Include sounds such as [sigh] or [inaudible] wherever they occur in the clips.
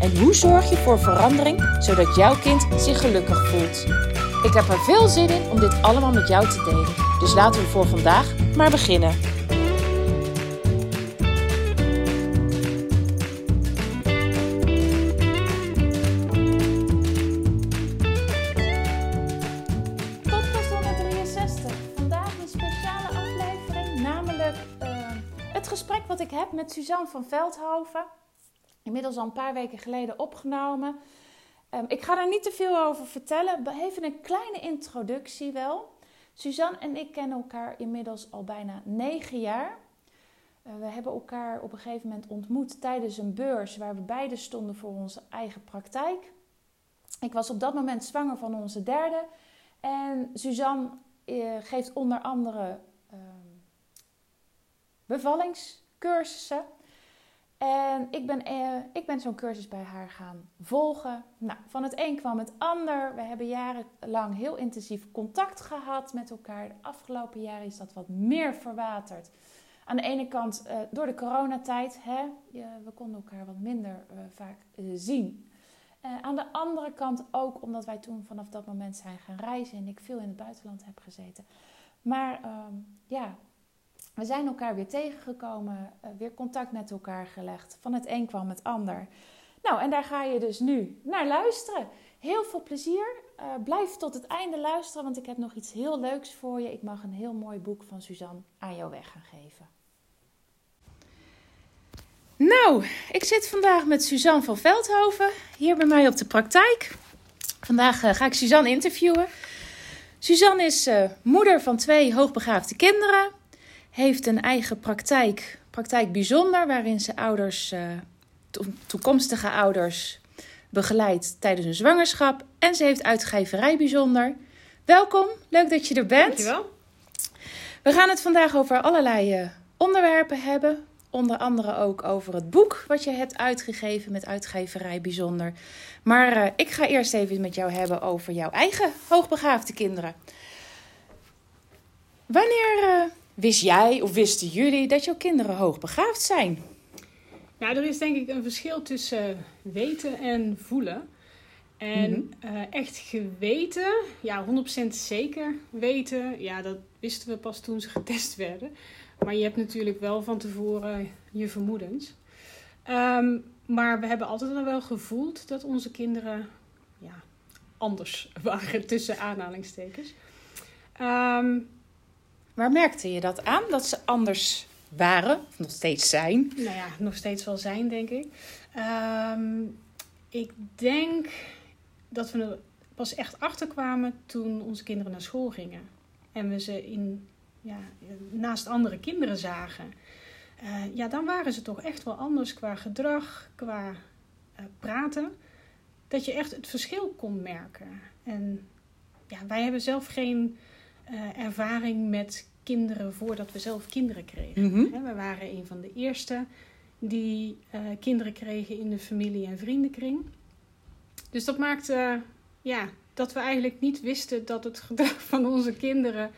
En hoe zorg je voor verandering zodat jouw kind zich gelukkig voelt? Ik heb er veel zin in om dit allemaal met jou te delen. Dus laten we voor vandaag maar beginnen. Podcast 163. Vandaag een speciale aflevering, namelijk eh, het gesprek wat ik heb met Suzanne van Veldhoven. Inmiddels al een paar weken geleden opgenomen. Ehm, ik ga er niet te veel over vertellen, even een kleine introductie wel. Suzanne en ik kennen elkaar inmiddels al bijna negen jaar. Eh, we hebben elkaar op een gegeven moment ontmoet tijdens een beurs waar we beide stonden voor onze eigen praktijk. Ik was op dat moment zwanger van onze derde. En Suzanne eh, geeft onder andere ehm, bevallingscursussen. En ik ben, eh, ik ben zo'n cursus bij haar gaan volgen. Nou, van het een kwam het ander. We hebben jarenlang heel intensief contact gehad met elkaar. De afgelopen jaren is dat wat meer verwaterd. Aan de ene kant eh, door de coronatijd. Hè, we konden elkaar wat minder eh, vaak zien. Aan de andere kant ook omdat wij toen vanaf dat moment zijn gaan reizen. En ik veel in het buitenland heb gezeten. Maar ehm, ja, we zijn elkaar weer tegengekomen, uh, weer contact met elkaar gelegd. Van het een kwam het ander. Nou, en daar ga je dus nu naar luisteren. Heel veel plezier. Uh, blijf tot het einde luisteren, want ik heb nog iets heel leuks voor je. Ik mag een heel mooi boek van Suzanne aan jou weg gaan geven. Nou, ik zit vandaag met Suzanne van Veldhoven hier bij mij op de praktijk. Vandaag uh, ga ik Suzanne interviewen. Suzanne is moeder van twee hoogbegaafde kinderen heeft een eigen praktijk, praktijk bijzonder, waarin ze ouders, to toekomstige ouders begeleidt tijdens hun zwangerschap. En ze heeft uitgeverij bijzonder. Welkom, leuk dat je er bent. Dankjewel. We gaan het vandaag over allerlei uh, onderwerpen hebben. Onder andere ook over het boek wat je hebt uitgegeven met uitgeverij bijzonder. Maar uh, ik ga eerst even met jou hebben over jouw eigen hoogbegaafde kinderen. Wanneer Wist jij of wisten jullie dat jouw kinderen hoogbegaafd zijn? Nou, er is denk ik een verschil tussen weten en voelen. En mm -hmm. uh, echt geweten, ja, 100% zeker weten, ja, dat wisten we pas toen ze getest werden. Maar je hebt natuurlijk wel van tevoren je vermoedens. Um, maar we hebben altijd al wel gevoeld dat onze kinderen ja, anders [laughs] waren, tussen aanhalingstekens. Um, Waar merkte je dat aan? Dat ze anders waren, of nog steeds zijn? Nou ja, nog steeds wel zijn, denk ik. Um, ik denk dat we er pas echt achter kwamen toen onze kinderen naar school gingen. En we ze in, ja, naast andere kinderen zagen. Uh, ja, dan waren ze toch echt wel anders qua gedrag, qua uh, praten. Dat je echt het verschil kon merken. En ja, wij hebben zelf geen uh, ervaring met kinderen voordat we zelf kinderen kregen. Mhm. Mm -hmm. We waren een van de eerste die uh, kinderen kregen in de familie- en vriendenkring. Dus dat maakte ja, dat we eigenlijk niet wisten dat het gedrag van onze kinderen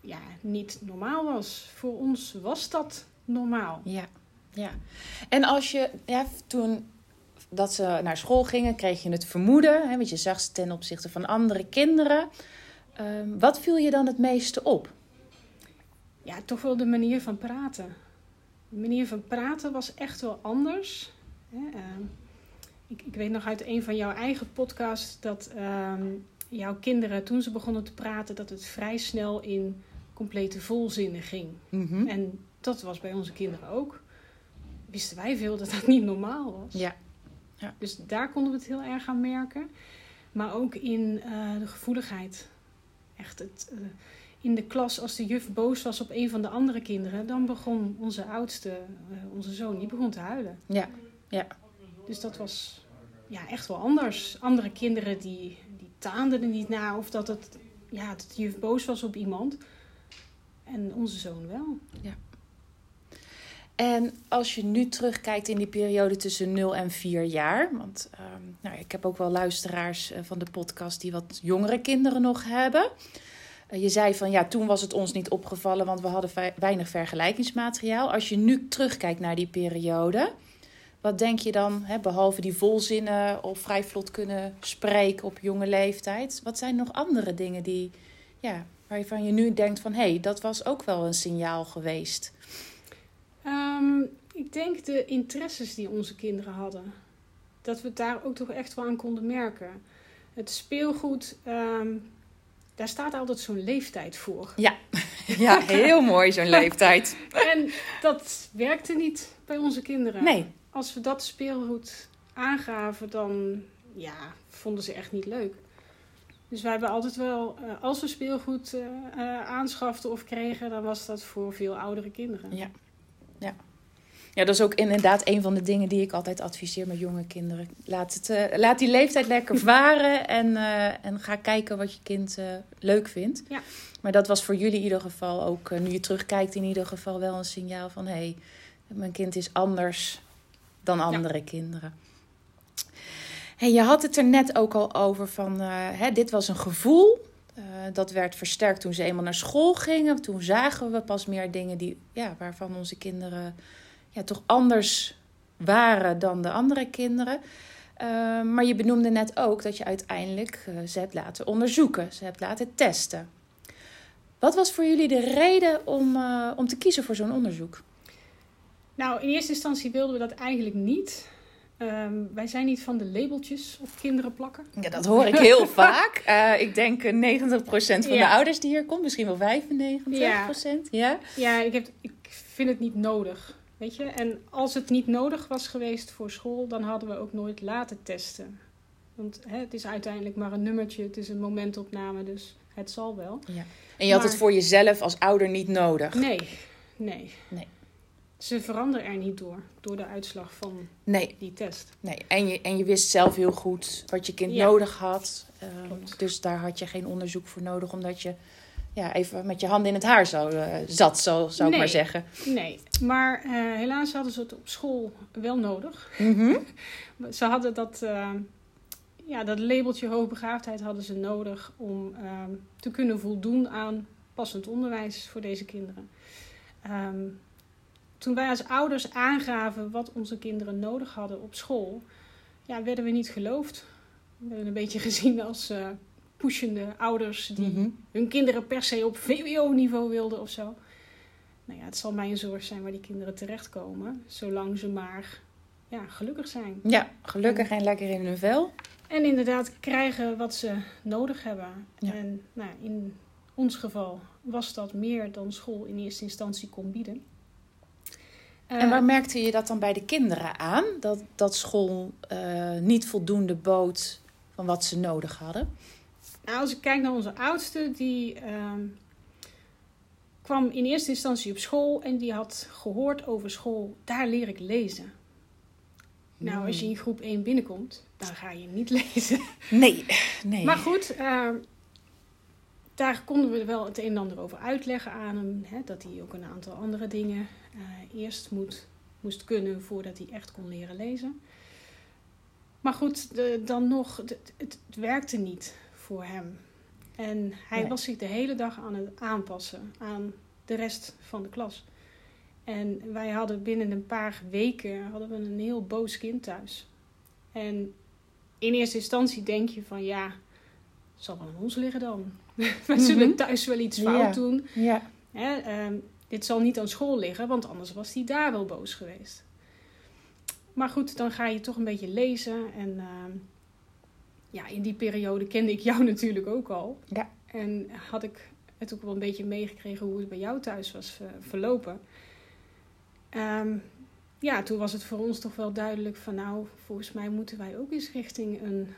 ja, niet normaal was. Voor ons was dat normaal. Ja, ja. En als je ja, toen dat ze naar school gingen, kreeg je het vermoeden, hè, want je zag ze ten opzichte van andere kinderen. Um, wat viel je dan het meeste op? Ja, toch wel de manier van praten. De manier van praten was echt wel anders. Hè? Uh, ik, ik, weet nog uit een van jouw eigen podcasts dat uh, jouw kinderen, toen ze begonnen te praten, dat het vrij snel in complete volzinnen ging. Mm -hmm. En dat was bij onze kinderen ook. Wisten wij veel dat dat niet normaal was. Ja. ja. Dus daar konden we het heel erg aan merken. Maar ook in uh, de gevoeligheid. Echt het uh, in de klas, als de juf boos was op een van de andere kinderen, dan begon onze oudste, uh, onze zoon, die begon te huilen. Ja, ja. Dus dat was ja, echt wel anders. Andere kinderen die, die taande er niet naar of dat het, ja, dat de juf boos was op iemand. En onze zoon wel. En als je nu terugkijkt in die periode tussen 0 en 4 jaar. Want ehm, nou, ik heb ook wel luisteraars eh, van de podcast die wat jongere kinderen nog hebben. Eh, je zei van ja, toen was het ons niet opgevallen, want we hadden weinig vergelijkingsmateriaal. Als je nu terugkijkt naar die periode, wat denk je dan, hè, behalve die volzinnen of vrij vlot kunnen spreken op jonge leeftijd? Wat zijn nog andere dingen die, ja, waarvan je nu denkt van hé, hey, dat was ook wel een signaal geweest? Ehm, ik denk de interesses die onze kinderen hadden. Dat we het daar ook toch echt wel aan konden merken. Het speelgoed, ehm, daar staat altijd zo'n leeftijd voor. Ja, [laughs] heel mooi zo'n leeftijd. [laughs] En dat werkte niet bij onze kinderen. Nee, Als we dat speelgoed aangaven, dan ja, vonden ze echt niet leuk. Dus wij hebben altijd wel, eh, als we speelgoed eh, eh, aanschaften of kregen, dan was dat voor veel oudere kinderen. Ja. Ja, dat is ook inderdaad een van de dingen die ik altijd adviseer met jonge kinderen. Laat, het, eh, laat die leeftijd lekker [laughs] varen en, eh, en ga kijken wat je kind eh, leuk vindt. Ja. Maar dat was voor jullie in ieder geval ook, nu je terugkijkt, in ieder geval wel een signaal van hé, hey, mijn kind is anders dan andere kinderen. Hey, je had het er net ook al over van, hè, dit was een gevoel. Dat werd versterkt toen ze eenmaal naar school gingen. Toen zagen we pas meer dingen die, ja, waarvan onze kinderen ja, toch anders waren dan de andere kinderen. Eh, maar je benoemde net ook dat je uiteindelijk eh, ze hebt laten onderzoeken, ze hebt laten testen. Wat was voor jullie de reden om, eh, om te kiezen voor zo'n onderzoek? Nou, in eerste instantie wilden we dat eigenlijk niet. Ehm, wij zijn niet van de labeltjes op kinderen plakken. Ja, dat hoor ik heel [laughs] vaak. Ik denk eh, 90% van de Ja. ouders die hier komt, misschien wel 95%. Ja. Ja, ik, heb, ik vind het niet nodig. Weet je? En als het niet nodig was geweest voor school, dan hadden we ook nooit laten testen. Want hè, het is uiteindelijk maar een nummertje, het is een momentopname, dus het zal wel. En je had het voor jezelf als ouder niet nodig. Nee, nee. Nee. Ze veranderen er niet door, door de uitslag van Nee, die test. nee. En, je, en je wist zelf heel goed wat je kind Ja. nodig had. Klopt. dus daar had je geen onderzoek voor nodig, omdat je ja, even met je handen in het haar zo, eh, zat, zo, zou ik maar zeggen. Nee, maar eh, helaas hadden ze het op school wel nodig. Mhm. [laughs] Ze hadden dat, eh, ja, dat labeltje hoogbegaafdheid hadden ze nodig om ehm, te kunnen voldoen aan passend onderwijs voor deze kinderen. Ehm, toen wij als ouders aangaven wat onze kinderen nodig hadden op school, ja, werden we niet geloofd. We werden een beetje [laughs] gezien als pushende ouders die Mhm. hun kinderen per se op VWO-niveau wilden of zo. Nou ja, het zal mij een zorg zijn waar die kinderen terechtkomen, zolang ze maar ja, gelukkig zijn. Ja, gelukkig en lekker in hun vel. En inderdaad krijgen wat ze nodig hebben. Ja. En nou, in ons geval was dat meer dan school in eerste instantie kon bieden. En Eh, waar merkte je dat dan bij de kinderen aan? Dat, dat school eh, niet voldoende bood van wat ze nodig hadden? Nou, als ik kijk naar onze oudste, die ehm, kwam in eerste instantie op school en die had gehoord over school, daar leer ik lezen. Nou, als je in groep 1 binnenkomt, dan ga je niet [laughs] lezen. Nee, nee. Maar goed, eh, daar konden we wel het een en ander over uitleggen aan hem. Hè, dat hij ook een aantal andere dingen eh, eerst moet, moest kunnen voordat hij echt kon leren lezen. Maar goed, de- dan nog, het, het werkte niet voor hem. En hij Nee. was zich de hele dag aan het aanpassen aan de rest van de klas. En wij hadden binnen een paar weken hadden we een heel boos kind thuis. En in eerste instantie denk je van ja, het zal wel aan ons liggen dan. [laughs] We zullen Mhm. thuis wel iets fout Ja. doen. Ja, Hè, ehm, dit zal niet aan school liggen, want anders was hij daar wel boos geweest. Maar goed, dan ga je toch een beetje lezen. En ehm, ja, in die periode kende ik jou [laughs] natuurlijk ook al. Ja. En had ik het ook wel een beetje meegekregen hoe het bij jou thuis was eh, verlopen. Ehm, ja, toen was het voor ons toch wel duidelijk van nou, volgens mij moeten wij ook eens richting een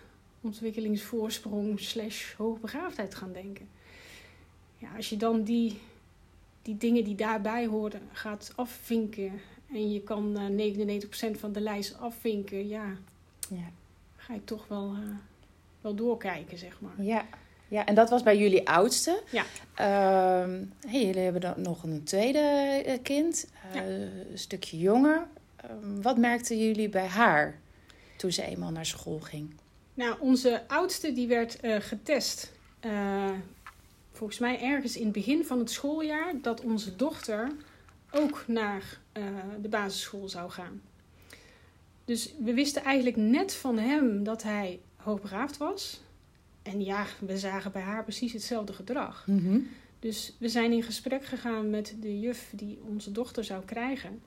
ontwikkelingsvoorsprong slash hoogbegaafdheid gaan denken. Ja, als je dan die, die dingen die daarbij hoorden gaat afvinken en je kan eh 99% van de lijst afvinken, ja, ja. ga je toch wel eh, wel doorkijken, zeg maar. Ja. ja, en dat was bij jullie oudste. Ja. Ehm, hey, jullie hebben dan nog een tweede eh, kind, eh, een stukje jonger. Ehm, wat merkten jullie bij haar toen ze eenmaal naar school ging? Nou, onze oudste die werd eh, getest. volgens mij ergens in het begin van het schooljaar dat onze dochter ook naar de basisschool zou gaan. Dus we wisten eigenlijk net van hem dat hij hoogbegaafd was. En ja, we zagen bij haar precies hetzelfde gedrag. Dus we zijn in gesprek gegaan met de juf die onze dochter zou krijgen.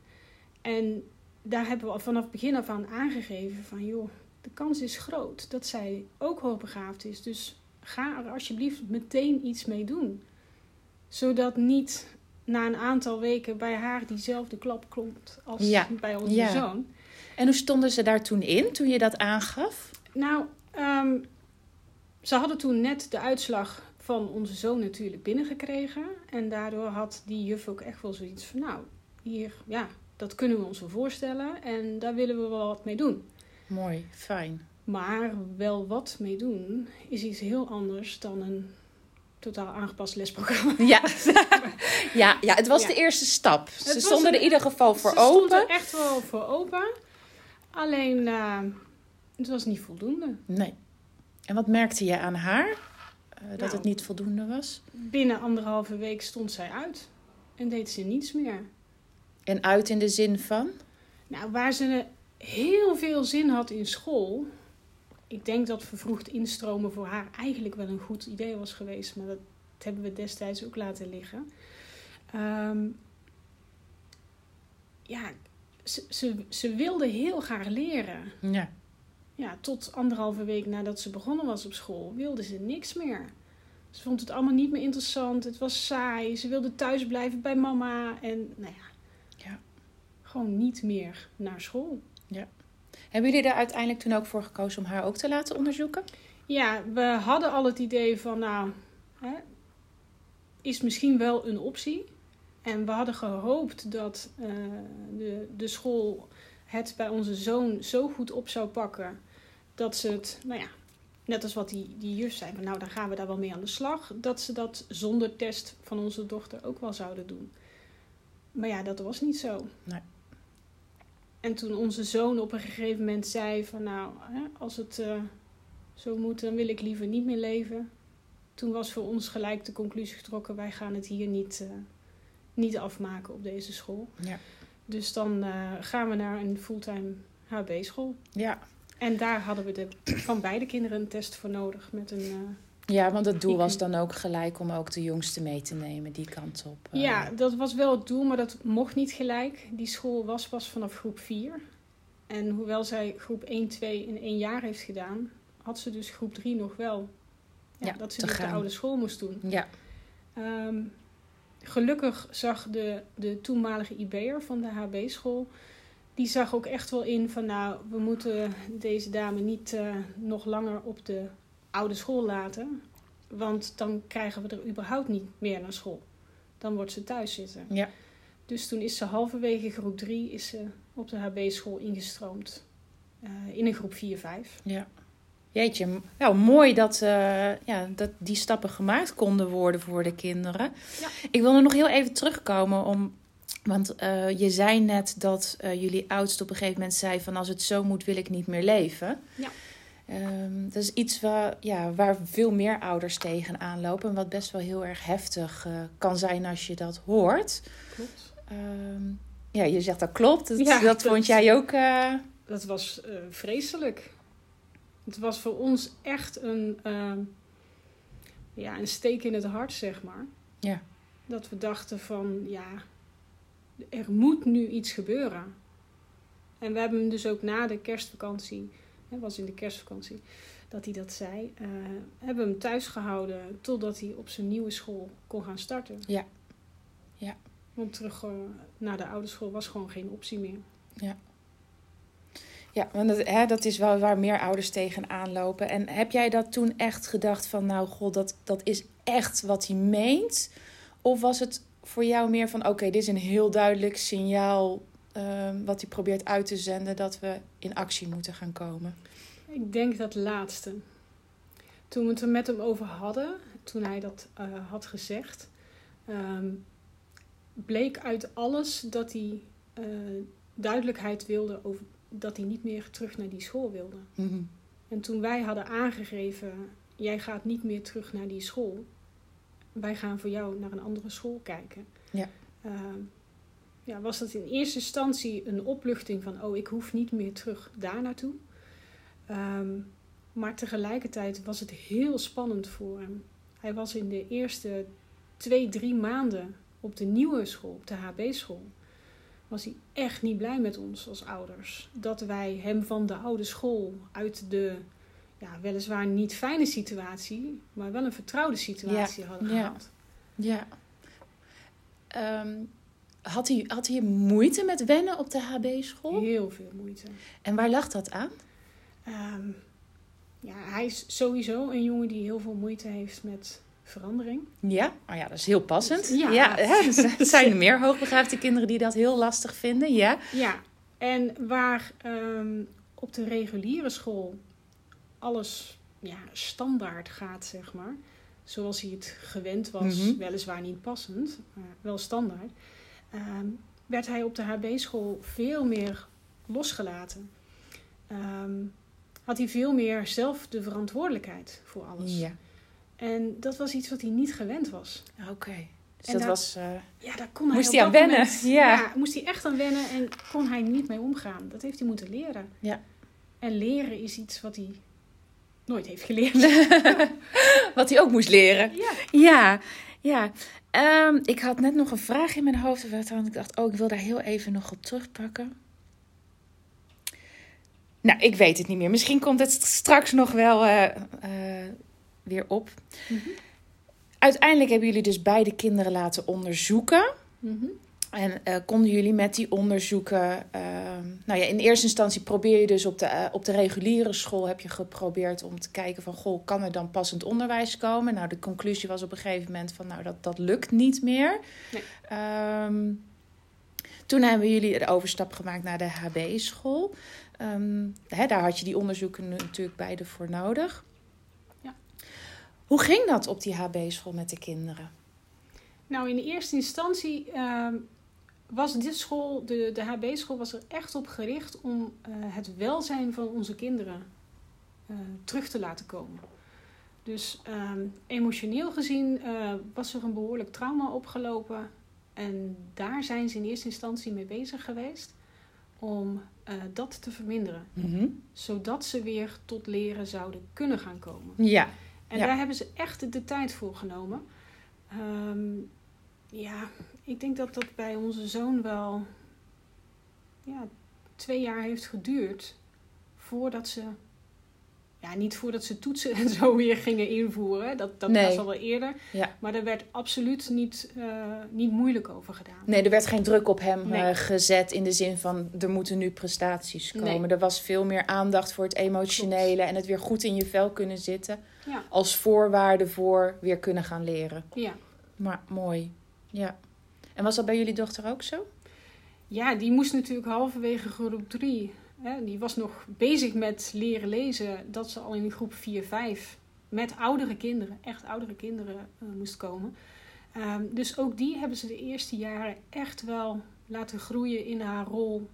En daar hebben we al vanaf het begin af aan aangegeven van... joh, de kans is groot dat zij ook hoogbegaafd is. Dus ga er alsjeblieft meteen iets mee doen. Zodat niet na een aantal weken bij haar diezelfde klap klopt als Ja, bij onze ja. zoon. En hoe stonden ze daar toen in, toen je dat aangaf? Nou, ehm, ze hadden toen net de uitslag van onze zoon natuurlijk binnengekregen. En daardoor had die juf ook echt wel zoiets van... nou, hier, ja, dat kunnen we ons wel voorstellen. En daar willen we wel wat mee doen. Mooi, fijn. Maar wel wat mee doen is iets heel anders dan een totaal aangepast lesprogramma. Ja, [laughs] ja, ja het was Ja. de eerste stap. Ze stonden er in ieder geval voor Ze stond open. er echt wel voor open. Alleen, eh, het was niet voldoende. Nee. En wat merkte je aan haar? Eh, dat Nou. het niet voldoende was? Binnen anderhalve week stond zij uit. En deed ze niets meer. En uit in de zin van? Nou, waar ze heel veel zin had in school. Ik denk dat vervroegd instromen voor haar eigenlijk wel een goed idee was geweest. Maar dat hebben we destijds ook laten liggen. Ehm, ja, ze, ze, ze wilde heel graag leren. Ja. Ja, tot anderhalve week nadat ze begonnen was op school, wilde ze niks meer. Ze vond het allemaal niet meer interessant. Het was saai. Ze wilde thuis blijven bij mama. En nou ja, Ja. gewoon niet meer naar school. Hebben jullie er uiteindelijk toen ook voor gekozen om haar ook te laten onderzoeken? Ja, we hadden al het idee van, nou, hè, is misschien wel een optie. En we hadden gehoopt dat eh, de, de school het bij onze zoon zo goed op zou pakken dat ze het, nou ja, net als wat die, die juf zei, van nou dan gaan we daar wel mee aan de slag, dat ze dat zonder test van onze dochter ook wel zouden doen. Maar ja, dat was niet zo. Nee. En toen onze zoon op een gegeven moment zei van nou, hè, als het eh, zo moet, dan wil ik liever niet meer leven. Toen was voor ons gelijk de conclusie getrokken, wij gaan het hier niet, eh, niet afmaken op deze school. Ja. Dus dan eh, gaan we naar een fulltime HB-school. Ja. En daar hadden we de, van beide kinderen een test voor nodig met een... eh, Ja, want het doel was dan ook gelijk om ook de jongste mee te nemen die kant op. eh. Ja, dat was wel het doel, maar dat mocht niet gelijk. Die school was pas vanaf groep 4. En hoewel zij groep 1, 2 in één jaar heeft gedaan, had ze dus groep 3 nog wel. Ja, Ja, dat ze op de oude school moest doen. Ja. Ehm, gelukkig zag de, de toenmalige IB'er van de HB-school... die zag ook echt wel in van... nou, we moeten deze dame niet eh, nog langer op de oude school laten... want dan krijgen we er überhaupt niet meer naar school. Dan wordt ze thuis zitten. Ja. Dus toen is ze halverwege groep 3 is ze op de HB-school ingestroomd. eh, in een groep 4-5. Ja. Jeetje, nou mooi dat, eh, ja, dat die stappen gemaakt konden worden voor de kinderen. Ja. Ik wil er nog heel even terugkomen om. Want eh, je zei net dat eh, jullie oudste op een gegeven moment zei van als het zo moet wil ik niet meer leven. Ja. Ehm, dat is iets waar, ja, waar veel meer ouders tegenaan lopen. En wat best wel heel erg heftig eh, kan zijn als je dat hoort. Klopt. Ehm, ja, je zegt dat klopt. Dat, Ja, dat vond jij ook. Dat was vreselijk. Het was voor ons echt een, ehm, ja, een steek in het hart, zeg maar. Ja. Dat we dachten van, ja, er moet nu iets gebeuren. En we hebben hem dus ook na de kerstvakantie, het was in de kerstvakantie dat hij dat zei, eh, hebben hem thuis gehouden totdat hij op zijn nieuwe school kon gaan starten. Ja. Ja. Want terug eh, naar de oude school was gewoon geen optie meer. Ja, want dat, hè, dat is wel waar meer ouders tegenaan lopen. En heb jij dat toen echt gedacht van, nou god, dat, dat is echt wat hij meent? Of was het voor jou meer van, oké, dit is een heel duidelijk signaal ehm, wat hij probeert uit te zenden dat we in actie moeten gaan komen? Ik denk dat laatste. toen we het er met hem over hadden, toen hij dat eh, had gezegd, ehm, bleek uit alles dat hij eh, duidelijkheid wilde over dat hij niet meer terug naar die school wilde. Mhm. En toen wij hadden aangegeven, jij gaat niet meer terug naar die school, wij gaan voor jou naar een andere school kijken. Ja. Ehm, ja, was dat in eerste instantie een opluchting van, oh, ik hoef niet meer terug daar naartoe. Ehm, maar tegelijkertijd was het heel spannend voor hem. Hij was in de eerste twee, drie maanden op de nieuwe school, op de HB-school, was hij echt niet blij met ons als ouders. Dat wij hem van de oude school uit de, ja, weliswaar niet fijne situatie, maar wel een vertrouwde situatie hadden ja. gehaald. Ja. Ehm, had, hij, had hij moeite met wennen op de HB-school? Heel veel moeite. En waar lag dat aan? Ehm, ja, hij is sowieso een jongen die heel veel moeite heeft met verandering. Ja, oh ja, dat is heel passend. Ja. Ja, hè, [laughs] er zijn er meer hoogbegaafde kinderen die dat heel lastig vinden. Ja. Ja, en waar ehm, op de reguliere school alles ja, standaard gaat, zeg maar. Zoals hij het gewend was, Mhm. weliswaar niet passend, maar wel standaard. ehm, werd hij op de HB-school veel meer losgelaten. Ehm, had hij veel meer zelf de verantwoordelijkheid voor alles. Ja, En dat was iets wat hij niet gewend was. oké. Dus En dat daar- was... eh, Ja, daar kon hij Moest hij aan wennen, moment- [laughs] ja. moest hij echt aan wennen en kon hij niet mee omgaan. Dat heeft hij moeten leren. Ja. En leren is iets wat hij nooit heeft geleerd. [laughs] wat hij ook moest leren. ja. Ja, ja. Ehm, ik had net nog een vraag in mijn hoofd. Waarvan ik dacht, oh, ik wil daar heel even nog op terugpakken. Nou, ik weet het niet meer. Misschien komt het straks nog wel eh, eh, weer op. Mhm. Uiteindelijk hebben jullie dus beide kinderen laten onderzoeken. Mhm. En eh, konden jullie met die onderzoeken. ehm, nou ja, in eerste instantie probeer je dus op de, eh, op de reguliere school. heb je geprobeerd om te kijken van. Goh, kan er dan passend onderwijs komen? Nou, de conclusie was op een gegeven moment van. Nou, dat, dat lukt niet meer. Nee. Ehm, toen hebben jullie de overstap gemaakt naar de HB-school. Ehm, hè, daar had je die onderzoeken natuurlijk beide voor nodig. Ja. Hoe ging dat op die HB-school met de kinderen? Nou, in eerste instantie ehm, was dit school, de, de HB-school, was er echt op gericht om eh, het welzijn van onze kinderen eh, terug te laten komen. Dus ehm, emotioneel gezien eh, was er een behoorlijk trauma opgelopen. En daar zijn ze in eerste instantie mee bezig geweest om dat te verminderen. Zodat ze weer tot leren zouden kunnen gaan komen. Ja. En Ja. daar hebben ze echt de tijd voor genomen. Ehm, ja, ik denk dat dat bij onze zoon wel ja, twee jaar heeft geduurd voordat ze. Ja, niet voordat ze toetsen [laughs] en zo weer gingen invoeren. Dat, dat Nee. was al wel eerder. Ja. Maar daar werd absoluut niet, eh, niet moeilijk over gedaan. Nee, er werd geen druk op hem Nee. eh, gezet in de zin van er moeten nu prestaties komen. Nee. Er was veel meer aandacht voor het emotionele Klopt. en het weer goed in je vel kunnen zitten. Ja. Als voorwaarde voor weer kunnen gaan leren. Ja. Maar mooi. Ja. En was dat bij jullie dochter ook zo? Ja, die moest natuurlijk halverwege groep 3. Hè, die was nog bezig met leren lezen. Dat ze al in groep 4, 5 met oudere kinderen, echt oudere kinderen, eh, moest komen. Ehm, dus ook die hebben ze de eerste jaren echt wel laten groeien in haar rol.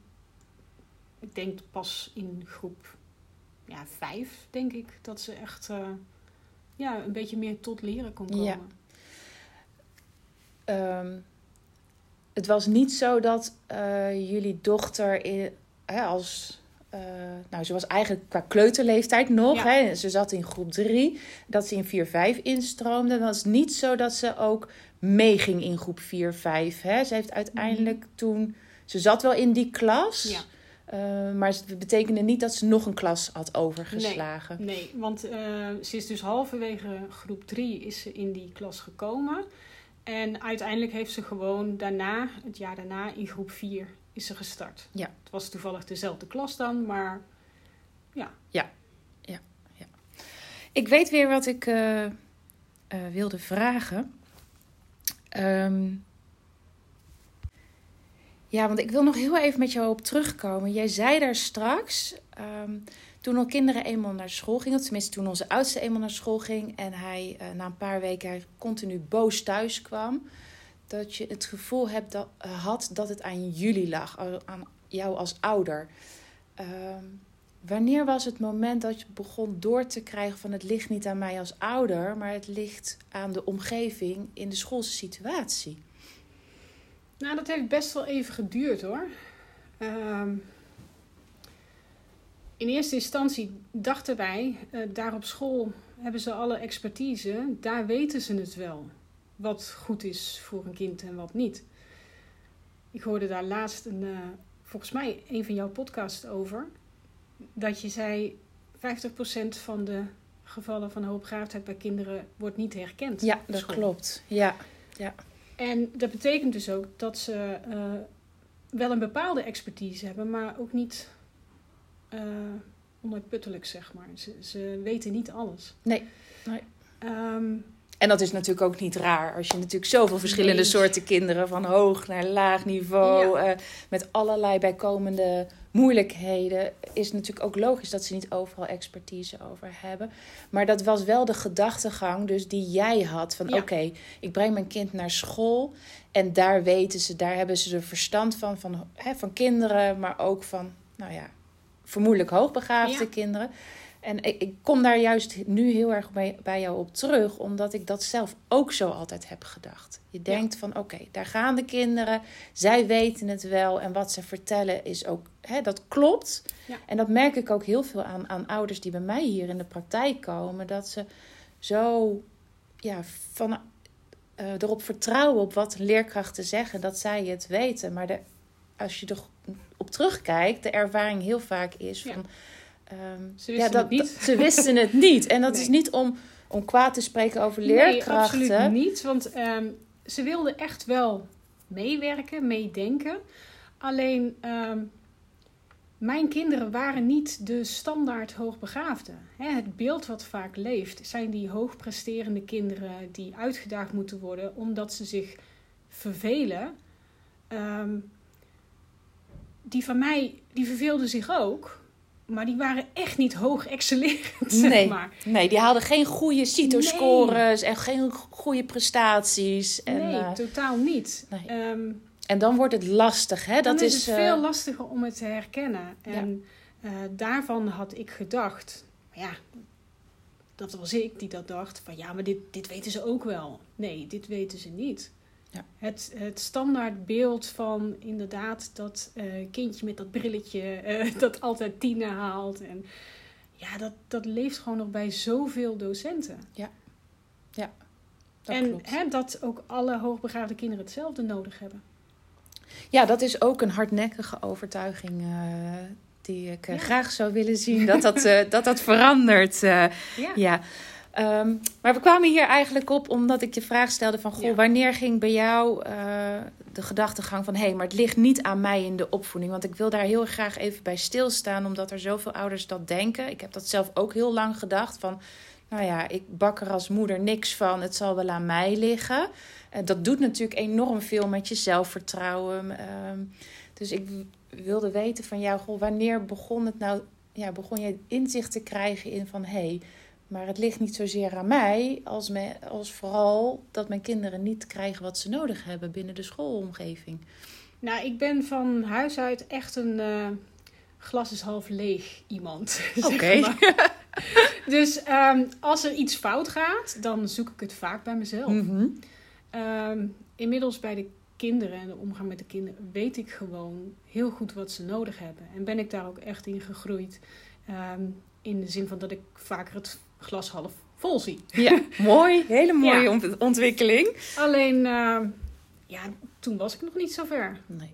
Ik denk pas in groep ja, 5, denk ik, dat ze echt eh, ja, een beetje meer tot leren kon komen. Ja. Ehm, het was niet zo dat eh, jullie dochter in, hè, als. eh, nou, ze was eigenlijk qua kleuterleeftijd nog. Ja. Hè, ze zat in groep 3. Dat ze in 4-5 instroomde. Het was niet zo dat ze ook meeging in groep 4-5. Hè. Ze heeft uiteindelijk toen. Ze zat wel in die klas. Ja. eh, maar het betekende niet dat ze nog een klas had overgeslagen. Nee, want ze is dus halverwege groep 3 is ze in die klas gekomen. En uiteindelijk heeft ze gewoon daarna, het jaar daarna, in groep 4 is ze gestart. Ja. Het was toevallig dezelfde klas dan, maar Ik weet weer wat ik eh, eh, wilde vragen. Ehm, ja, want ik wil nog heel even met jou op terugkomen. Jij zei daar straks, ehm, toen onze kinderen eenmaal naar school gingen, tenminste toen onze oudste eenmaal naar school ging en hij eh, na een paar weken continu boos thuis kwam, dat je het gevoel hebt dat, eh, had dat het aan jullie lag, aan jou als ouder. Ehm, wanneer was het moment dat je begon door te krijgen van het ligt niet aan mij als ouder, maar het ligt aan de omgeving in de schoolse situatie? Nou, dat heeft best wel even geduurd hoor. Ehm, in eerste instantie dachten wij, uh, daar op school hebben ze alle expertise, daar weten ze het wel. Wat goed is voor een kind en wat niet. Ik hoorde daar laatst een, uh, volgens mij een van jouw podcasts over. Dat je zei 50% van de gevallen van hoogbegaafdheid bij kinderen wordt niet herkend. Ja, dat klopt. Ja, ja. En dat betekent dus ook dat ze uh, wel een bepaalde expertise hebben, maar ook niet uh, onuitputtelijk, zeg maar. Ze, ze weten niet alles. Nee. nee. Um, en dat is natuurlijk ook niet raar. Als je natuurlijk zoveel verschillende Nee. soorten kinderen, van hoog naar laag niveau, Ja. eh, met allerlei bijkomende moeilijkheden, is het natuurlijk ook logisch dat ze niet overal expertise over hebben. Maar dat was wel de gedachtegang dus die jij had van Ja. oké, ik breng mijn kind naar school en daar weten ze, daar hebben ze er verstand van, van, hè, van kinderen, maar ook van, nou ja, vermoedelijk hoogbegaafde Ja. kinderen. En ik, ik kom daar juist nu heel erg bij, bij jou op terug, omdat ik dat zelf ook zo altijd heb gedacht. Je denkt van oké, daar gaan de kinderen, zij weten het wel en wat ze vertellen is ook, hè, dat klopt. Ja. En dat merk ik ook heel veel aan, aan ouders die bij mij hier in de praktijk komen, dat ze zo ja, van, eh, erop vertrouwen op wat leerkrachten zeggen, dat zij het weten. Maar de, als je terugkijkt, de ervaring heel vaak is Ja. van. ehm, Ze wisten ja, dat, het niet. dat- ze wisten het [laughs] niet. En dat Nee. is niet om, om kwaad te spreken over Nee, leerkrachten. absoluut niet. Want ehm, ze wilden echt wel meewerken, meedenken. Alleen, ehm, mijn kinderen waren niet de standaard hoogbegaafde. Hè, het beeld wat vaak leeft zijn die hoogpresterende kinderen die uitgedaagd moeten worden omdat ze zich vervelen. Die van mij, die verveelden zich ook. Maar die waren echt niet hoog excellerend, [laughs] zeg Nee. maar. Nee, die haalden geen goede CITO-scores en geen goede prestaties. En, nee, eh, totaal niet. nee. Ehm, en dan wordt het lastig, hè? dan Dat is, het eh, veel lastiger om het te herkennen. En eh, daarvan had ik gedacht, maar ja, dat was ik die dat dacht, van ja, maar dit, dit weten ze ook wel. Nee, dit weten ze niet. Ja. Het, het standaard beeld van inderdaad dat eh, kindje met dat brilletje eh, [laughs] dat altijd tienen haalt. En ja, dat, dat leeft gewoon nog bij zoveel docenten. dat en klopt. hè, dat ook alle hoogbegaafde kinderen hetzelfde nodig hebben. Ja, dat is ook een hardnekkige overtuiging eh, die ik Ja. graag zou willen zien. Dat dat, dat, dat verandert. Ja. ja. Ehm, maar we kwamen hier eigenlijk op omdat ik je vraag stelde van... Goh, Ja. wanneer ging bij jou eh, de gedachtegang van... hé, hey, maar het ligt niet aan mij in de opvoeding. Want ik wil daar heel graag even bij stilstaan... omdat er zoveel ouders dat denken. Ik heb dat zelf ook heel lang gedacht van... nou ja, ik bak er als moeder niks van. Het zal wel aan mij liggen. En dat doet natuurlijk enorm veel met je zelfvertrouwen. Ehm, dus ik wilde weten van jou... Goh, wanneer begon het nou... Ja, begon je inzicht te krijgen in van... hé, hey, maar het ligt niet zozeer aan mij, als, me, als vooral dat mijn kinderen niet krijgen wat ze nodig hebben binnen de schoolomgeving. Nou, ik ben van huis uit echt een eh, glas is half leeg iemand. [laughs] Oké. [laughs] Dus ehm, als er iets fout gaat, dan zoek ik het vaak bij mezelf. Mhm. Ehm, inmiddels bij de kinderen en de omgang met de kinderen weet ik gewoon heel goed wat ze nodig hebben. En ben ik daar ook echt in gegroeid. Ehm, in de zin van dat ik vaker het glas half vol zie. Ja, [laughs] mooi. Hele mooie Ja. ont- ontwikkeling. Alleen, ehm, ja, toen was ik nog niet zo ver. Nee.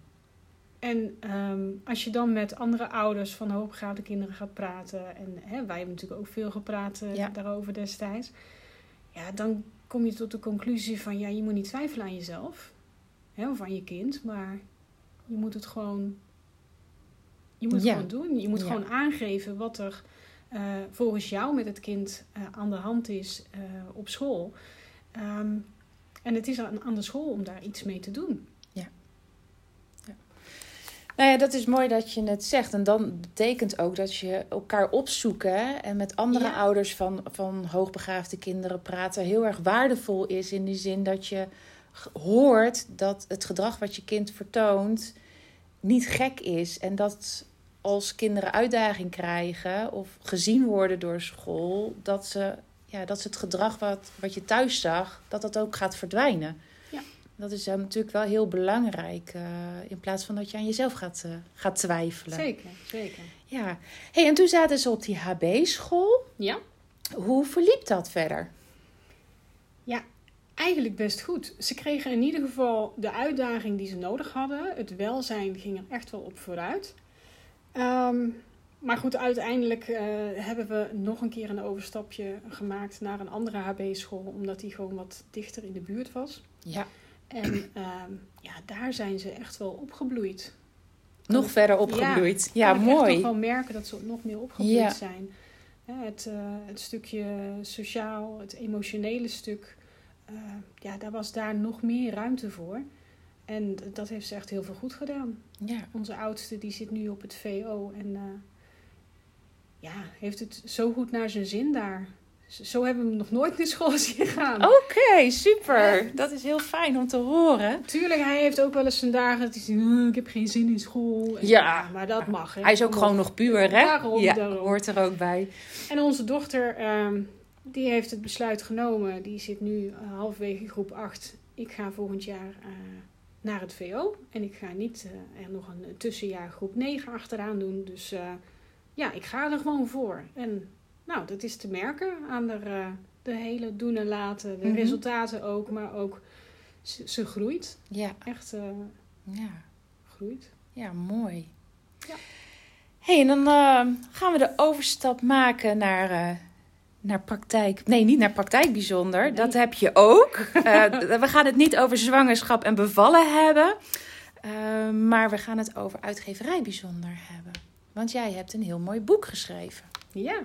En ehm, als je dan met andere ouders van hoogbegaafde kinderen gaat praten, en hè, wij hebben natuurlijk ook veel gepraat eh, Ja. daarover destijds, ja, dan kom je tot de conclusie van ja, je moet niet twijfelen aan jezelf hè, of aan je kind, maar je moet het gewoon, je moet het Ja. gewoon doen. Je moet gewoon aangeven wat er eh, volgens jou met het kind eh, aan de hand is eh, op school. Ehm, en het is aan, aan de school om daar iets mee te doen. Nou ja, dat is mooi dat je het zegt. En dan betekent ook dat je elkaar opzoeken hè, en met andere Ja. ouders van, van hoogbegaafde kinderen praten heel erg waardevol is. In die zin dat je hoort dat het gedrag wat je kind vertoont niet gek is. En dat als kinderen uitdaging krijgen of gezien worden door school, dat ze, ja, dat ze het gedrag wat, wat je thuis zag, dat dat ook gaat verdwijnen. Ja. Dat is dan natuurlijk wel heel belangrijk. eh, in plaats van dat je aan jezelf gaat, eh, gaat twijfelen. Zeker, zeker. Ja. Hey, en toen zaten ze op die HB-school. Ja, Hoe verliep dat verder? eigenlijk best goed. Ze kregen in ieder geval de uitdaging die ze nodig hadden. Het welzijn ging er echt wel op vooruit. Ehm, maar goed, uiteindelijk eh, hebben we nog een keer een overstapje gemaakt naar een andere HB-school, omdat die gewoon wat dichter in de buurt was. Ja. En ehm, ja, daar zijn ze echt wel opgebloeid. Nog verder opgebloeid. Ja, kan ik mooi. toch wel merken dat ze nog meer opgebloeid Ja. zijn. Het, eh, het stukje sociaal, het emotionele stuk, eh, ja, daar was daar nog meer ruimte voor. En dat heeft ze echt heel veel goed gedaan. Ja. Onze oudste die zit nu op het VO en eh, ja, heeft het zo goed naar zijn zin daar. Zo hebben we hem nog nooit naar school zien gaan. Oké, super. Dat is heel fijn om te horen. Tuurlijk, hij heeft ook wel eens zijn dagen dat hij zegt, "Uh, ik heb geen zin in school. En Ja. maar dat mag. Hè. Hij is ook gewoon nog puur, hè? Daarom, ja, daarom. hoort er ook bij. En onze dochter, ehm, die heeft het besluit genomen. Die zit nu eh, halverwege groep 8. Ik ga volgend jaar eh, naar het VO. En ik ga niet eh, er nog een tussenjaar groep 9 achteraan doen. Dus eh, ja, ik ga er gewoon voor. En nou, dat is te merken aan de, eh, de hele doen en laten. De Mhm. resultaten ook, maar ook ze, ze groeit. Ja, Echt ja. groeit. Ja, mooi. Ja. hey, en dan gaan we de overstap maken naar, naar praktijk. Nee, niet naar praktijk bijzonder. Nee. Dat heb je ook. Eh, we gaan het niet over zwangerschap en bevallen hebben. eh, maar we gaan het over uitgeverij bijzonder hebben. Want jij hebt een heel mooi boek geschreven. Ja.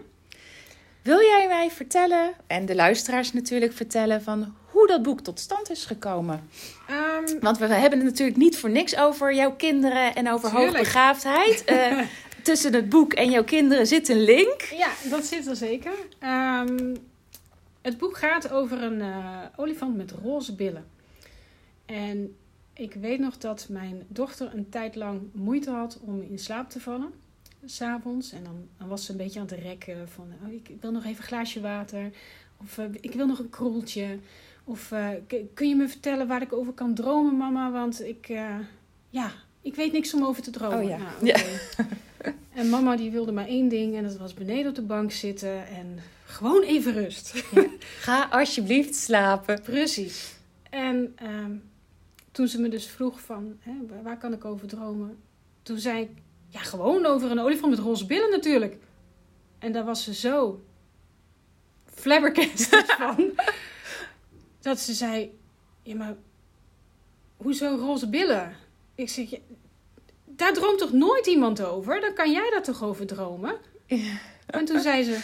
Wil jij mij vertellen, en de luisteraars natuurlijk vertellen, van hoe dat boek tot stand is gekomen? Ehm, Want we hebben het natuurlijk niet voor niks over jouw kinderen en over Tuurlijk. hoogbegaafdheid. [laughs] Eh, tussen het boek en jouw kinderen zit een link. Ja, dat zit er zeker. Ehm, het boek gaat over een eh, olifant met roze billen. En ik weet nog dat mijn dochter een tijd lang moeite had om in slaap te vallen. S'avonds. En dan, dan was ze een beetje aan het rekken van... Oh, ik wil nog even een glaasje water. Of eh, ik wil nog een kroeltje. Of eh, kun je me vertellen waar ik over kan dromen, mama? Want ik... ja, ik weet niks om over te dromen. Oh ja. Nou, oké. [laughs] [laughs] En mama die wilde maar één ding en dat was beneden op de bank zitten en gewoon even rust. Ga alsjeblieft slapen. Precies. En ehm, toen ze me dus vroeg van, hè, waar- kan ik over dromen? Toen zei ik, ja gewoon over een olifant met roze billen natuurlijk. En daar was ze zo flabbergasted [laughs] van. Dat ze zei, ja maar, hoezo roze billen? Ik zeg, daar droomt toch nooit iemand over? Dan kan jij daar toch over dromen? En toen zei ze,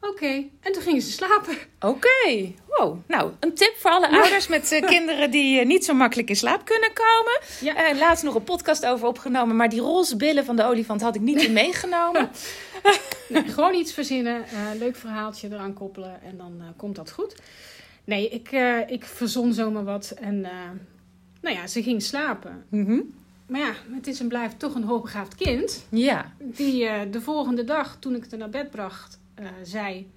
oké. En toen gingen ze slapen. Oké. Wow. Nou, een tip voor alle ouders met eh, kinderen die eh, niet zo makkelijk in slaap kunnen komen. Ja. Eh, laatst nog een podcast over opgenomen, maar die roze billen van de olifant had ik niet in [laughs] meegenomen. [laughs] Nee, gewoon iets verzinnen, leuk verhaaltje eraan koppelen en dan komt dat goed. Nee, ik, ik verzon zomaar wat en nou ja, ze ging slapen. Mhm. Maar ja, het is en blijft toch een hoogbegaafd kind. Ja. Die eh, de volgende dag, toen ik het er naar bed bracht, eh, zei...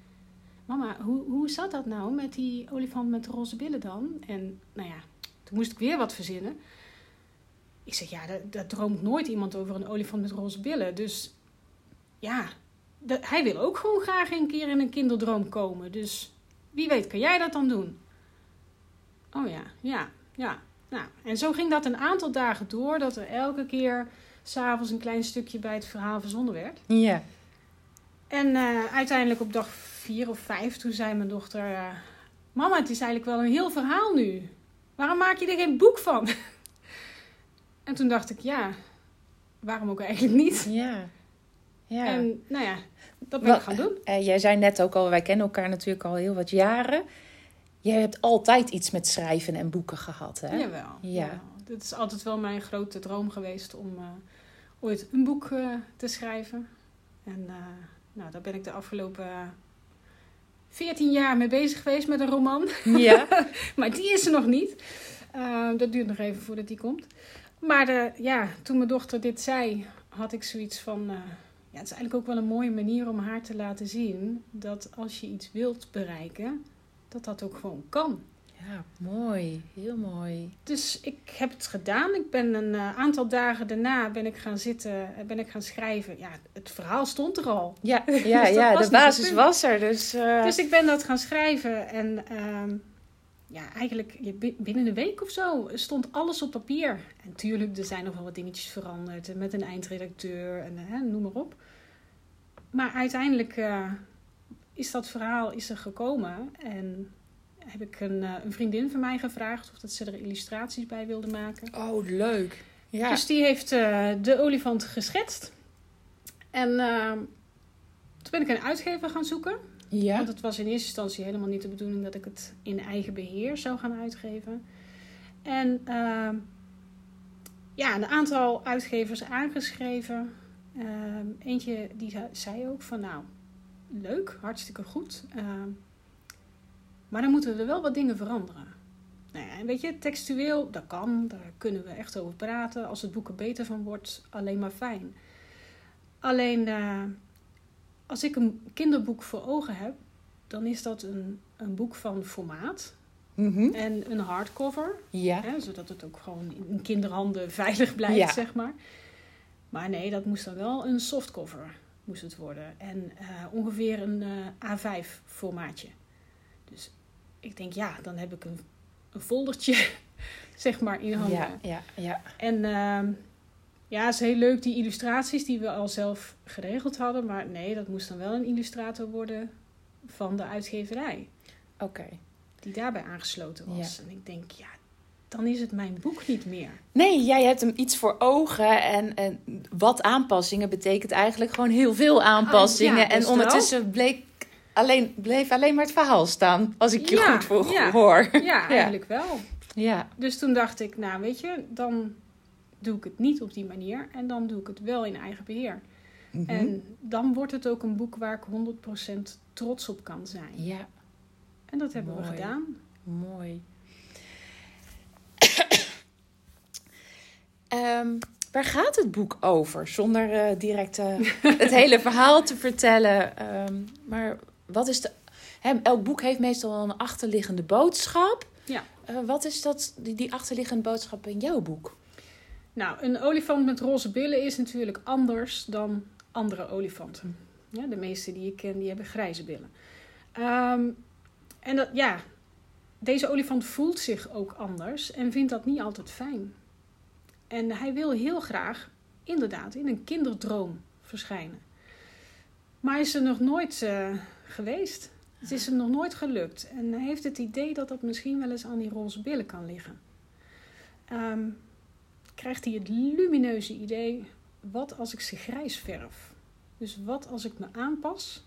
Mama, hoe, hoe zat dat nou met die olifant met de roze billen dan? En nou ja, toen moest ik weer wat verzinnen. Ik zeg, ja, daar, daar droomt nooit iemand over een olifant met roze billen. Dus ja, dat- hij wil ook gewoon graag een keer in een kinderdroom komen. Dus wie weet, kan jij dat dan doen? Oh ja, ja, ja. Nou, en zo ging dat een aantal dagen door, dat er elke keer s'avonds een klein stukje bij het verhaal verzonnen werd. Ja. En eh, uiteindelijk op dag vier of vijf, toen zei mijn dochter... eh, Mama, het is eigenlijk wel een heel verhaal nu. Waarom maak je er geen boek van? [laughs] en toen dacht ik, ja, waarom ook eigenlijk niet? Ja. Ja. En nou ja, dat ben ik gaan doen. Eh, jij zei net ook al, wij kennen elkaar natuurlijk al heel wat jaren. Jij hebt altijd iets met schrijven en boeken gehad, hè? Jawel. Ja. Ja. Het is altijd wel mijn grote droom geweest om, eh, ooit een boek eh, te schrijven. En eh, nou, daar ben ik de afgelopen 14 jaar mee bezig geweest met een roman. Ja. [laughs] maar die is er nog niet. Dat duurt nog even voordat die komt. Maar de, ja, toen mijn dochter dit zei, had ik zoiets van... ja, het is eigenlijk ook wel een mooie manier om haar te laten zien... dat als je iets wilt bereiken, dat dat ook gewoon kan. Ja, mooi. Heel mooi. Dus ik heb het gedaan. Ik ben een eh, aantal dagen daarna ben ik gaan zitten, eh, ben ik gaan schrijven. Ja, het verhaal stond er al. Ja, [laughs] ja, dat ja de basis was er. Dus, eh, Dus ik ben dat gaan schrijven en ehm, ja, eigenlijk binnen een week of zo stond alles op papier. En tuurlijk, er zijn nog wel wat dingetjes veranderd met een eindredacteur en noem maar op. Maar uiteindelijk is dat verhaal is er gekomen en heb ik een, eh, een vriendin van mij gevraagd of dat ze er illustraties bij wilde maken. Oh, leuk. Ja. Dus die heeft eh, de olifant geschetst. En ehm, toen ben ik een uitgever gaan zoeken. ja. Want het was in eerste instantie helemaal niet de bedoeling dat ik het in eigen beheer zou gaan uitgeven. En ehm, ja, een aantal uitgevers aangeschreven. Ehm, eentje die ze- zei ook van nou, leuk, hartstikke goed. Ehm, maar dan moeten er wel wat dingen veranderen. Nou ja, weet je, textueel, dat kan, daar kunnen we echt over praten. Als het boek er beter van wordt, alleen maar fijn. Alleen, eh, als ik een kinderboek voor ogen heb, dan is dat een, een boek van formaat Mhm. en een hardcover. Ja. Hè, zodat het ook gewoon in kinderhanden [laughs] veilig blijft, Ja. zeg maar. Maar nee, dat moest dan wel een softcover moest het worden. En eh, ongeveer een eh, A5 formaatje. Dus ik denk, ja, dan heb ik een, een foldertje, [laughs] zeg maar, in handen. Ja, ja, ja. En ehm, ja, het is heel leuk die illustraties die we al zelf geregeld hadden. Maar nee, dat moest dan wel een illustrator worden van de uitgeverij. Oké. Die daarbij aangesloten was. En ik denk, ja, dan is het mijn boek niet meer. Nee, jij hebt hem iets voor ogen. En, en wat aanpassingen betekent eigenlijk gewoon heel veel aanpassingen. Ah, ja, en ondertussen bleek alleen, bleef alleen maar het verhaal staan. Als ik je Ja, goed voor, ja. hoor. [laughs] Ja, eigenlijk wel. Ja. Dus toen dacht ik, nou weet je, dan doe ik het niet op die manier. En dan doe ik het wel in eigen beheer. Mhm. En dan wordt het ook een boek waar ik 100% trots op kan zijn. Ja, En dat hebben we gedaan. mooi. Ehm, waar gaat het boek over? Zonder eh, direct eh, [laughs] het hele verhaal te vertellen. Ehm, maar wat is de. Hè, elk boek heeft meestal een achterliggende boodschap. Ja. Eh, wat is dat, die, die achterliggende boodschap in jouw boek? Nou, een olifant met roze billen is natuurlijk anders dan andere olifanten. Ja, de meeste die ik ken, die hebben grijze billen. Ehm, en dat, ja, deze olifant voelt zich ook anders en vindt dat niet altijd fijn. En hij wil heel graag, inderdaad, in een kinderdroom verschijnen. Maar hij is er nog nooit eh, geweest. Het is hem nog nooit gelukt. En hij heeft het idee dat dat misschien wel eens aan die roze billen kan liggen. Ehm, krijgt hij het lumineuze idee: wat als ik ze grijs verf? Dus wat als ik me aanpas?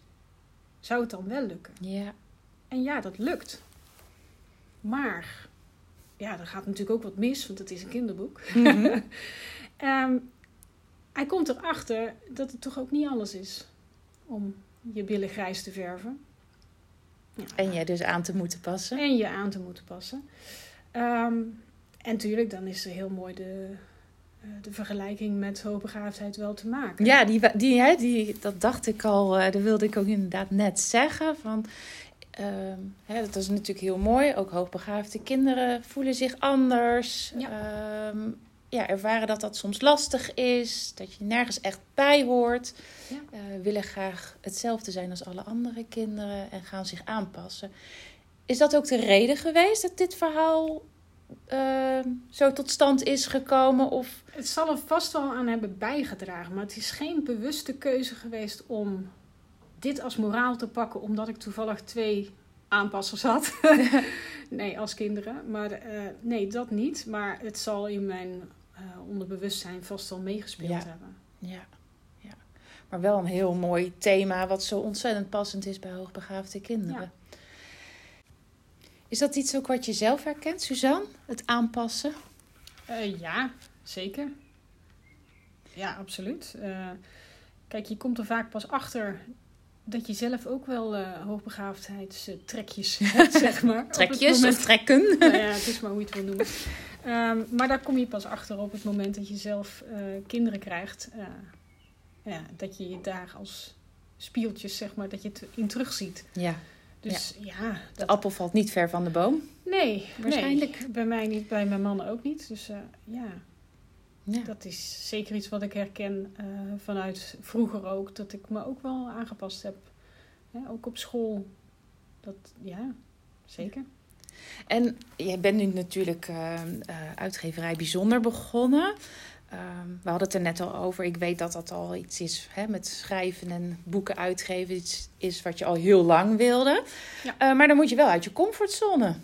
Zou het dan wel lukken? Ja. En ja, dat lukt. Maar, ja, er gaat natuurlijk ook wat mis, want het is een kinderboek. Mhm. [laughs] Ehm, hij komt erachter dat het toch ook niet alles is om je billen grijs te verven. Ja. En jij dus aan te moeten passen. En je aan te moeten passen. Ehm, en tuurlijk, dan is er heel mooi de, eh, de vergelijking met hoogbegaafdheid wel te maken. Ja, die, die, hè, die, dat dacht ik al, eh, dat wilde ik ook inderdaad net zeggen. Van, ehm, hè, dat is natuurlijk heel mooi. Ook hoogbegaafde kinderen voelen zich anders. Ja. Ehm, ja, ervaren dat dat soms lastig is. Dat je nergens echt bij hoort. Ja. Eh, willen graag hetzelfde zijn als alle andere kinderen. En gaan zich aanpassen. Is dat ook de reden geweest dat dit verhaal ehm, zo tot stand is gekomen? Of... Het zal er vast wel aan hebben bijgedragen, maar het is geen bewuste keuze geweest om dit als moraal te pakken, omdat ik toevallig twee aanpassers had. [laughs] nee, als kinderen. Maar eh, nee, dat niet. Maar het zal in mijn eh, onderbewustzijn vast wel meegespeeld Ja. hebben. Ja, ja. Maar wel een heel mooi thema wat zo ontzettend passend is bij hoogbegaafde kinderen. Is dat iets ook wat je zelf herkent, Suzanne? Het aanpassen? Eh, ja, zeker. ja, absoluut. Kijk, je komt er vaak pas achter dat je zelf ook wel uh, hoogbegaafdheidstrekjes [laughs] hebt, zeg maar. Trekjes of trekken? [laughs] nou ja, het is maar hoe je het wil noemen. Um, maar daar kom je pas achter op het moment dat je zelf uh, kinderen krijgt. Uh, ja, dat je je daar als spieltjes, zeg maar, dat je het in terugziet. Ja. Dus ja. ja dat... De appel valt niet ver van de boom? Nee, waarschijnlijk. Nee, bij mij niet, bij mijn mannen ook niet. Dus ja. Ja. Dat is zeker iets wat ik herken uh, vanuit vroeger ook. Dat ik me ook wel aangepast heb. ook op school. Dat, ja, zeker. En jij bent nu natuurlijk uh, uitgeverij bijzonder begonnen. Uh, we hadden het er net al over. Ik weet dat dat al iets is hè, met schrijven en boeken uitgeven. Iets is wat je al heel lang wilde. Ja. maar dan moet je wel uit je comfortzone.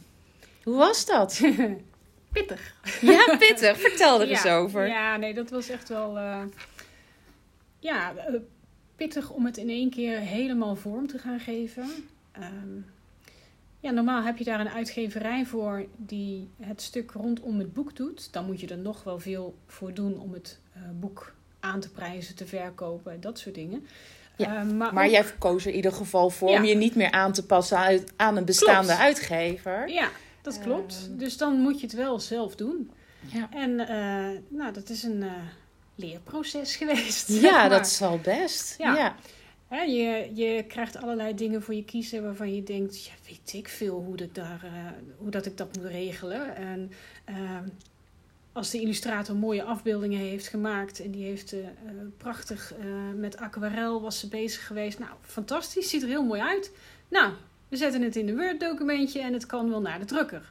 Hoe was dat? [laughs] pittig. Ja, pittig. Vertel er [laughs] eens over. Ja, nee, dat was echt wel... Uh, ja, eh, pittig om het in één keer helemaal vorm te gaan geven. Um, ja, normaal heb je daar een uitgeverij voor die het stuk rondom het boek doet. Dan moet je er nog wel veel voor doen om het uh, boek aan te prijzen, te verkopen, dat soort dingen. Ja, uh, maar, maar jij koos er in ieder geval voor om je niet meer aan te passen aan een bestaande Klopt. uitgever. Ja, dat klopt. Ehm. dus dan moet je het wel zelf doen. Ja. En uh, nou, dat is een uh, leerproces [laughs] geweest. Ja, dat zal best. Ja. ja. je, je krijgt allerlei dingen voor je kiezen waarvan je denkt, ja, weet ik veel hoe, dat, daar, uh, hoe dat ik dat moet regelen. En ehm, als de illustrator mooie afbeeldingen heeft gemaakt en die heeft prachtig met aquarel was ze bezig geweest. Nou, fantastisch, ziet er heel mooi uit. Nou, we zetten het in een Word-documentje en het kan wel naar de drukker.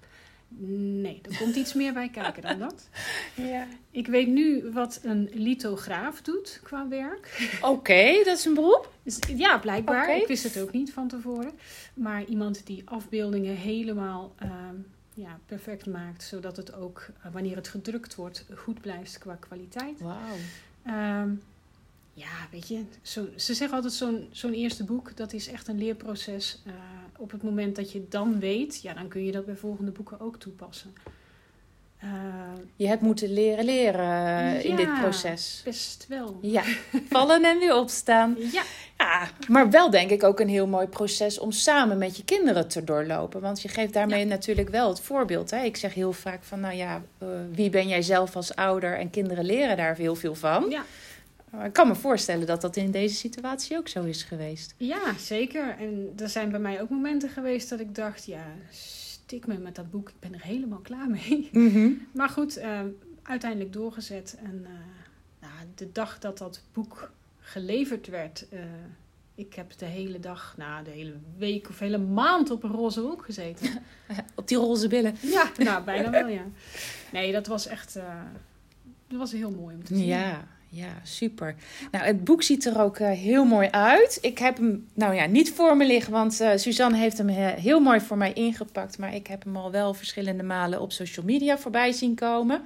Nee, er komt iets meer bij kijken dan dat. [laughs] Ja. Ik weet nu wat een lithograaf doet qua werk. Oké, dat is een beroep? Dus, ja, blijkbaar. Ik wist het ook niet van tevoren. Maar iemand die afbeeldingen helemaal ehm, ja, perfect maakt, zodat het ook, uh, wanneer het gedrukt wordt, goed blijft qua kwaliteit. Wauw. Um, ja, weet je, zo, ze zeggen altijd zo'n zo'n eerste boek, dat is echt een leerproces. Uh, op het moment dat je dan weet, ja, dan kun je dat bij volgende boeken ook toepassen. Uh, je hebt moeten leren leren in dit proces. best wel. Ja, vallen en weer opstaan. [laughs] Ja. ja. Maar wel denk ik ook een heel mooi proces om samen met je kinderen te doorlopen. Want je geeft daarmee natuurlijk wel het voorbeeld. Hè? Ik zeg heel vaak van, nou ja, uh, wie ben jij zelf als ouder? En kinderen leren daar heel veel van. Ja. Ik kan me voorstellen dat dat in deze situatie ook zo is geweest. Ja, zeker. En er zijn bij mij ook momenten geweest dat ik dacht, ja, stik me met dat boek, ik ben er helemaal klaar mee. Mhm. [laughs] Maar goed, uh, uiteindelijk doorgezet. En uh, nou, de dag dat dat boek geleverd werd, uh, ik heb de hele dag, nou, de hele week of hele maand op een roze hoek gezeten. [laughs] op die roze billen? Ja, nou, [laughs] bijna wel, ja. Nee, dat was echt, dat was heel mooi om te zien. Ja, ja, super. Nou, het boek ziet er ook uh, heel mooi uit. Ik heb hem, nou ja, niet voor me liggen, want uh, Suzanne heeft hem heel mooi voor mij ingepakt. Maar ik heb hem al wel verschillende malen op social media voorbij zien komen.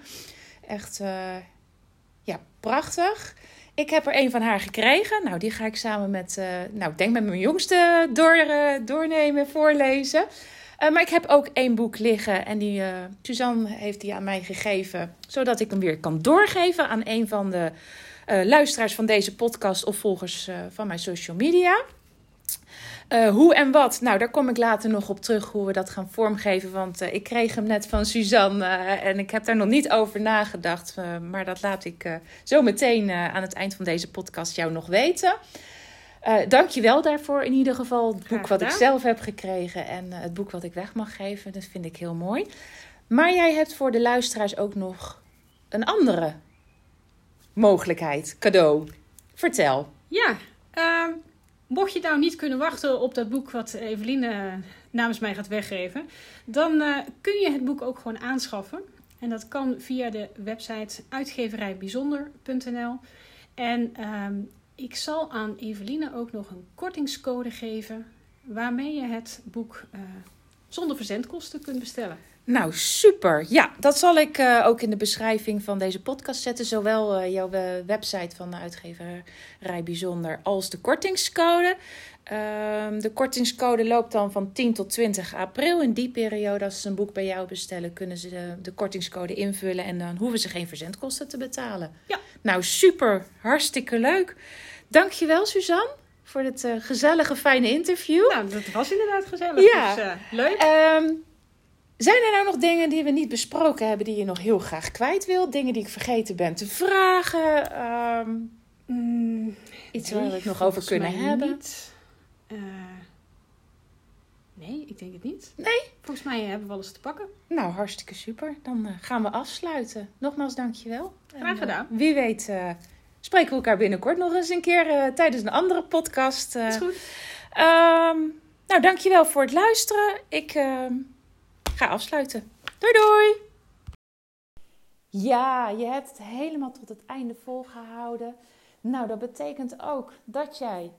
Echt, ja, prachtig. Ik heb er een van haar gekregen. Nou, die ga ik samen met, nou, ik denk met mijn jongste door, doornemen, voorlezen. Uh, maar ik heb ook één boek liggen en die uh, Suzanne heeft die aan mij gegeven, zodat ik hem weer kan doorgeven aan een van de uh, luisteraars van deze podcast of volgers van mijn social media. hoe en wat? Nou, daar kom ik later nog op terug hoe we dat gaan vormgeven. Want ik kreeg hem net van Suzanne en ik heb daar nog niet over nagedacht. maar dat laat ik zo meteen aan het eind van deze podcast jou nog weten. Uh, Dank je wel daarvoor in ieder geval. Het boek wat ik zelf heb gekregen en uh, het boek wat ik weg mag geven. Dat vind ik heel mooi. Maar jij hebt voor de luisteraars ook nog een andere mogelijkheid, cadeau. Vertel. Ja, uh, mocht je nou niet kunnen wachten op dat boek wat Eveline namens mij gaat weggeven, dan kun je het boek ook gewoon aanschaffen. En dat kan via de website uitgeverijbijzonder.nl. En ehm, ik zal aan Eveline ook nog een kortingscode geven waarmee je het boek uh, zonder verzendkosten kunt bestellen. Nou, super. Ja, dat zal ik uh, ook in de beschrijving van deze podcast zetten. Zowel uh, jouw website van de uitgeverij Bijzonder als de kortingscode. Uh, de kortingscode loopt dan van 10 tot 20 april. In die periode, als ze een boek bij jou bestellen, kunnen ze de, de kortingscode invullen. En dan hoeven ze geen verzendkosten te betalen. Ja. Nou, super. Hartstikke leuk. Dankjewel, Suzanne voor dit uh, gezellige, fijne interview. Nou, dat was inderdaad gezellig. Ja. Dus, uh, leuk. Um, zijn er nou nog dingen die we niet besproken hebben die je nog heel graag kwijt wilt? Dingen die ik vergeten ben te vragen? Um, mm, iets nee, waar we het nog over kunnen hebben? Niet. Uh, nee, ik denk het niet. Nee? Volgens mij hebben we alles te pakken. Nou, hartstikke super. Dan gaan we afsluiten. Nogmaals, dankjewel. Graag gedaan. En, wie weet spreken we elkaar binnenkort nog eens een keer tijdens een andere podcast. Is goed. Um, nou, dankjewel voor het luisteren. Ik uh, ga afsluiten. Doei doei! Ja, je hebt het helemaal tot het einde volgehouden. Nou, dat betekent ook dat jij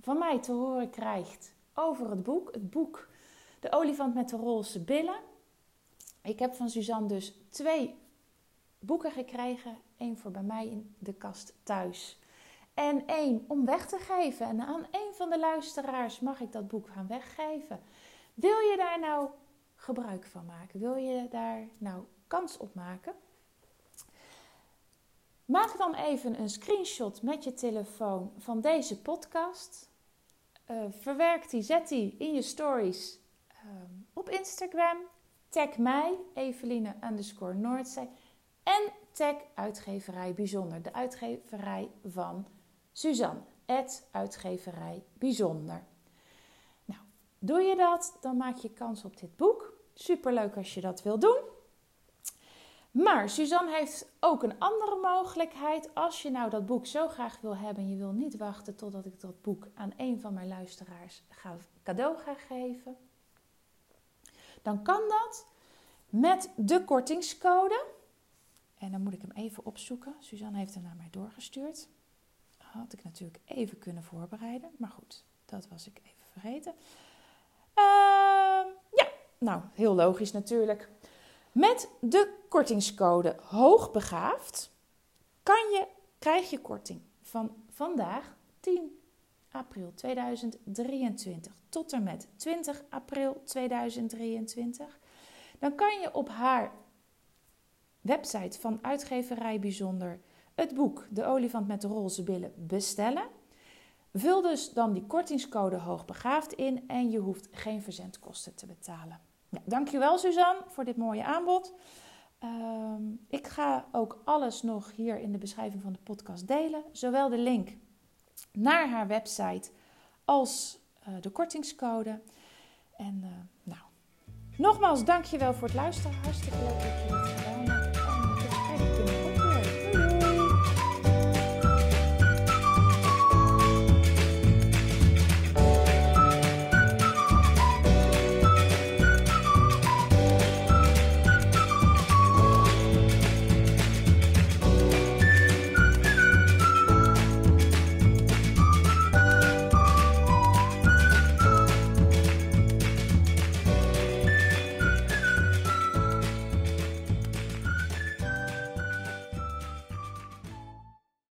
van mij te horen krijgt over het boek. Het boek De olifant met de roze billen. Ik heb van Suzanne dus twee boeken gekregen. Eén voor bij mij in de kast thuis. En één om weg te geven. En aan een van de luisteraars mag ik dat boek gaan weggeven. Wil je daar nou gebruik van maken? Wil je daar nou kans op maken? Maak dan even een screenshot met je telefoon van deze podcast. Uh, verwerk die, zet die in je stories um, op Instagram. Tag mij, Eveline underscore Noordzee. En tag uitgeverij bijzonder. De uitgeverij van Suzanne. Het uitgeverij bijzonder. Nou, doe je dat, dan maak je kans op dit boek. Superleuk als je dat wil doen. Maar Suzanne heeft ook een andere mogelijkheid. Als je nou dat boek zo graag wil hebben en je wil niet wachten totdat ik dat boek aan een van mijn luisteraars ga, cadeau ga geven. Dan kan dat met de kortingscode. En dan moet ik hem even opzoeken. Suzanne heeft hem naar mij doorgestuurd. Had ik natuurlijk even kunnen voorbereiden. Maar goed, dat was ik even vergeten. Uh, nou, heel logisch natuurlijk. Met de kortingscode hoogbegaafd kan je, krijg je korting van vandaag 10 april 2023 tot en met 20 april 2023. Dan kan je op haar website van Uitgeverij Bijzonder het boek De olifant met de roze billen bestellen. Vul dus dan die kortingscode hoogbegaafd in en je hoeft geen verzendkosten te betalen. Ja, dankjewel Suzanne voor dit mooie aanbod. Um, ik ga ook alles nog hier in de beschrijving van de podcast delen. Zowel de link naar haar website als uh, de kortingscode. En uh, nou, nogmaals dankjewel voor het luisteren. Hartstikke leuk dat je